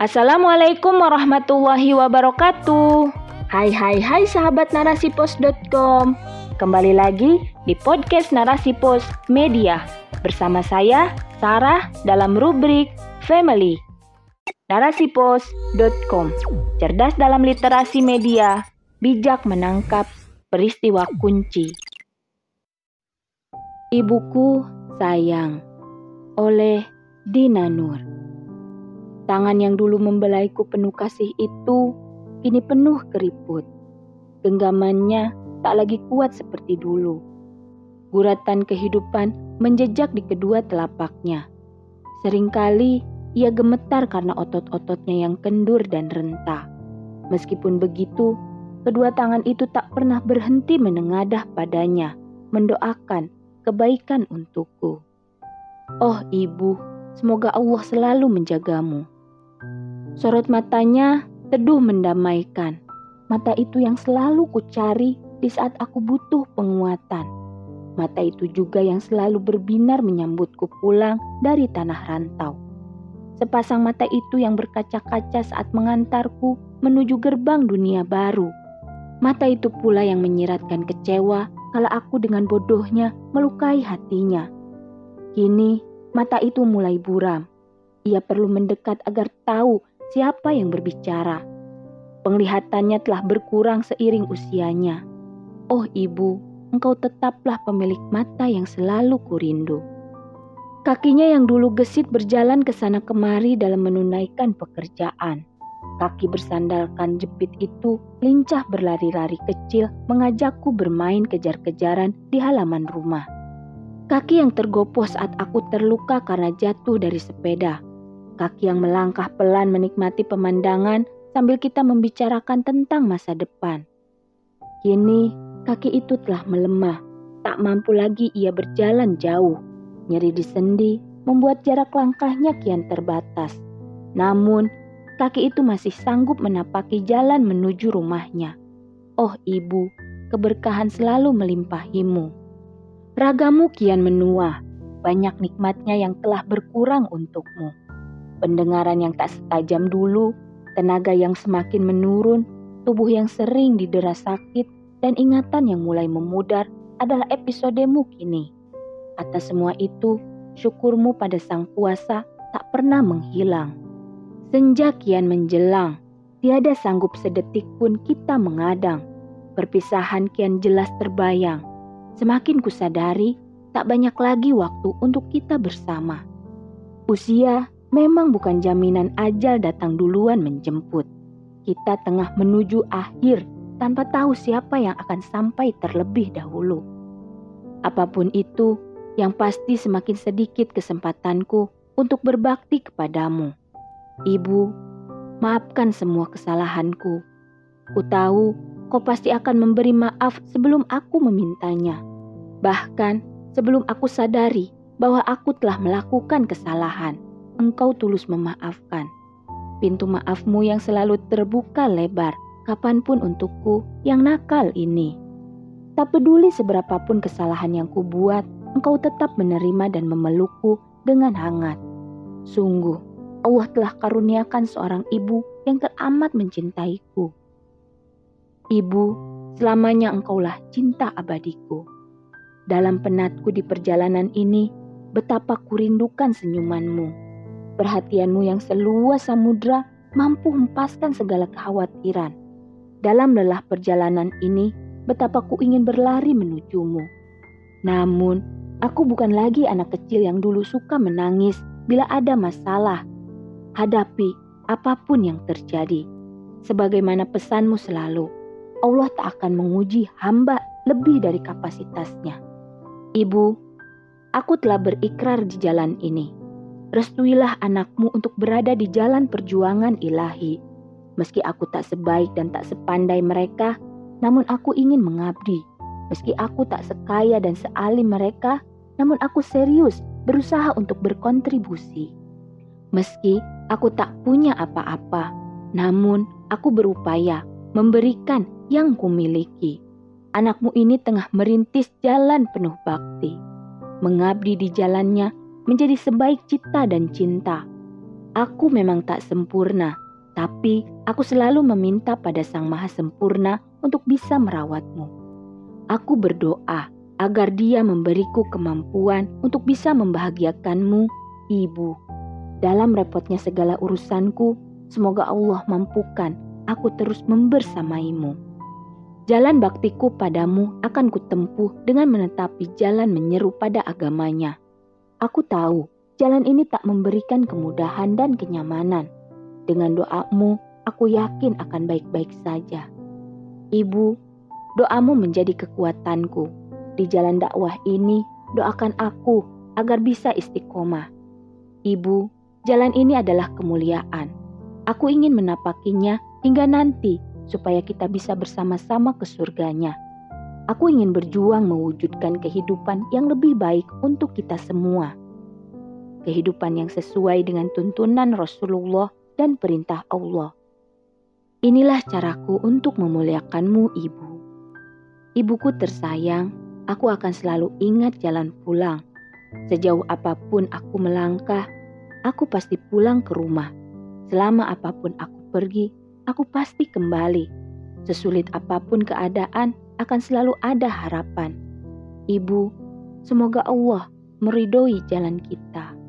Assalamualaikum warahmatullahi wabarakatuh. Hai hai hai sahabat narasipos.com. Kembali lagi di podcast Narasi Pos Media bersama saya Sarah dalam rubrik Family. Narasipos.com. Cerdas dalam literasi media, bijak menangkap peristiwa kunci. Ibuku sayang oleh Dina Nur. Tangan yang dulu membelaiku penuh kasih itu kini penuh keriput. Genggamannya tak lagi kuat seperti dulu. Guratan kehidupan menjejak di kedua telapaknya. Seringkali ia gemetar karena otot-ototnya yang kendur dan rentah. Meskipun begitu, kedua tangan itu tak pernah berhenti menengadah padanya, mendoakan kebaikan untukku. Oh ibu, semoga Allah selalu menjagamu. Sorot matanya teduh mendamaikan. Mata itu yang selalu kucari di saat aku butuh penguatan. Mata itu juga yang selalu berbinar menyambutku pulang dari tanah rantau. Sepasang mata itu yang berkaca-kaca saat mengantarku menuju gerbang dunia baru. Mata itu pula yang menyiratkan kecewa kalau aku dengan bodohnya melukai hatinya. Kini mata itu mulai buram. Ia perlu mendekat agar tahu siapa yang berbicara. Penglihatannya telah berkurang seiring usianya. Oh ibu, engkau tetaplah pemilik mata yang selalu kurindu. Kakinya yang dulu gesit berjalan ke sana kemari dalam menunaikan pekerjaan. Kaki bersandalkan jepit itu lincah berlari-lari kecil mengajakku bermain kejar-kejaran di halaman rumah. Kaki yang tergopoh saat aku terluka karena jatuh dari sepeda kaki yang melangkah pelan menikmati pemandangan sambil kita membicarakan tentang masa depan. Kini kaki itu telah melemah, tak mampu lagi ia berjalan jauh. Nyeri di sendi membuat jarak langkahnya kian terbatas. Namun, kaki itu masih sanggup menapaki jalan menuju rumahnya. Oh ibu, keberkahan selalu melimpahimu. Ragamu kian menua, banyak nikmatnya yang telah berkurang untukmu pendengaran yang tak setajam dulu, tenaga yang semakin menurun, tubuh yang sering didera sakit, dan ingatan yang mulai memudar adalah episodemu kini. Atas semua itu, syukurmu pada Sang Kuasa tak pernah menghilang. Senja kian menjelang, tiada sanggup sedetik pun kita mengadang. Perpisahan kian jelas terbayang. Semakin kusadari, tak banyak lagi waktu untuk kita bersama. Usia memang bukan jaminan ajal datang duluan menjemput. Kita tengah menuju akhir tanpa tahu siapa yang akan sampai terlebih dahulu. Apa pun itu, yang pasti semakin sedikit kesempatanku untuk berbakti kepadamu. Ibu, maafkan semua kesalahanku. Ku tahu kau pasti akan memberi maaf sebelum aku memintanya. Bahkan sebelum aku sadari bahwa aku telah melakukan kesalahan engkau tulus memaafkan. Pintu maafmu yang selalu terbuka lebar, kapan pun untukku yang nakal ini. Tak peduli seberapapun kesalahan yang kubuat, engkau tetap menerima dan memelukku dengan hangat. Sungguh, Allah telah karuniakan seorang ibu yang teramat mencintaiku. Ibu, selamanya engkaulah cinta abadiku. Dalam penatku di perjalanan ini, betapa kurindukan senyumanmu Perhatianmu yang seluas samudra mampu hempaskan segala kekhawatiran. Dalam lelah perjalanan ini, betapa ku ingin berlari menujumu. Namun, aku bukan lagi anak kecil yang dulu suka menangis bila ada masalah. Hadapi apa pun yang terjadi. Sebagaimana pesanmu selalu, Allah tak akan menguji hamba lebih dari kapasitasnya. Ibu, aku telah berikrar di jalan ini restuilah anakmu untuk berada di jalan perjuangan ilahi. Meski aku tak sebaik dan tak sepandai mereka, namun aku ingin mengabdi. Meski aku tak sekaya dan sealim mereka, namun aku serius berusaha untuk berkontribusi. Meski aku tak punya apa-apa, namun aku berupaya memberikan yang kumiliki. Anakmu ini tengah merintis jalan penuh bakti. Mengabdi di jalannya menjadi sebaik cita dan cinta. Aku memang tak sempurna, tapi aku selalu meminta pada Sang Maha Sempurna untuk bisa merawatmu. Aku berdoa agar Dia memberiku kemampuan untuk bisa membahagiakanmu, Ibu. Dalam repotnya segala urusanku, semoga Allah mampukan aku terus membersamaimu. Jalan baktiku padamu akan kutempuh dengan menetapi jalan menyeru pada agamanya. Aku tahu jalan ini tak memberikan kemudahan dan kenyamanan. Dengan doamu, aku yakin akan baik-baik saja. Ibu, doamu menjadi kekuatanku. Di jalan dakwah ini, doakan aku agar bisa istiqomah. Ibu, jalan ini adalah kemuliaan. Aku ingin menapakinya hingga nanti supaya kita bisa bersama-sama ke surganya. Aku ingin berjuang mewujudkan kehidupan yang lebih baik untuk kita semua. Kehidupan yang sesuai dengan tuntunan Rasulullah dan perintah Allah. Inilah caraku untuk memuliakanmu, Ibu. Ibuku tersayang, aku akan selalu ingat jalan pulang. Sejauh apa pun aku melangkah, aku pasti pulang ke rumah. Selama apa pun aku pergi, aku pasti kembali. Sesulit apa pun keadaan, akan selalu ada harapan. Ibu, semoga Allah meridoi jalan kita.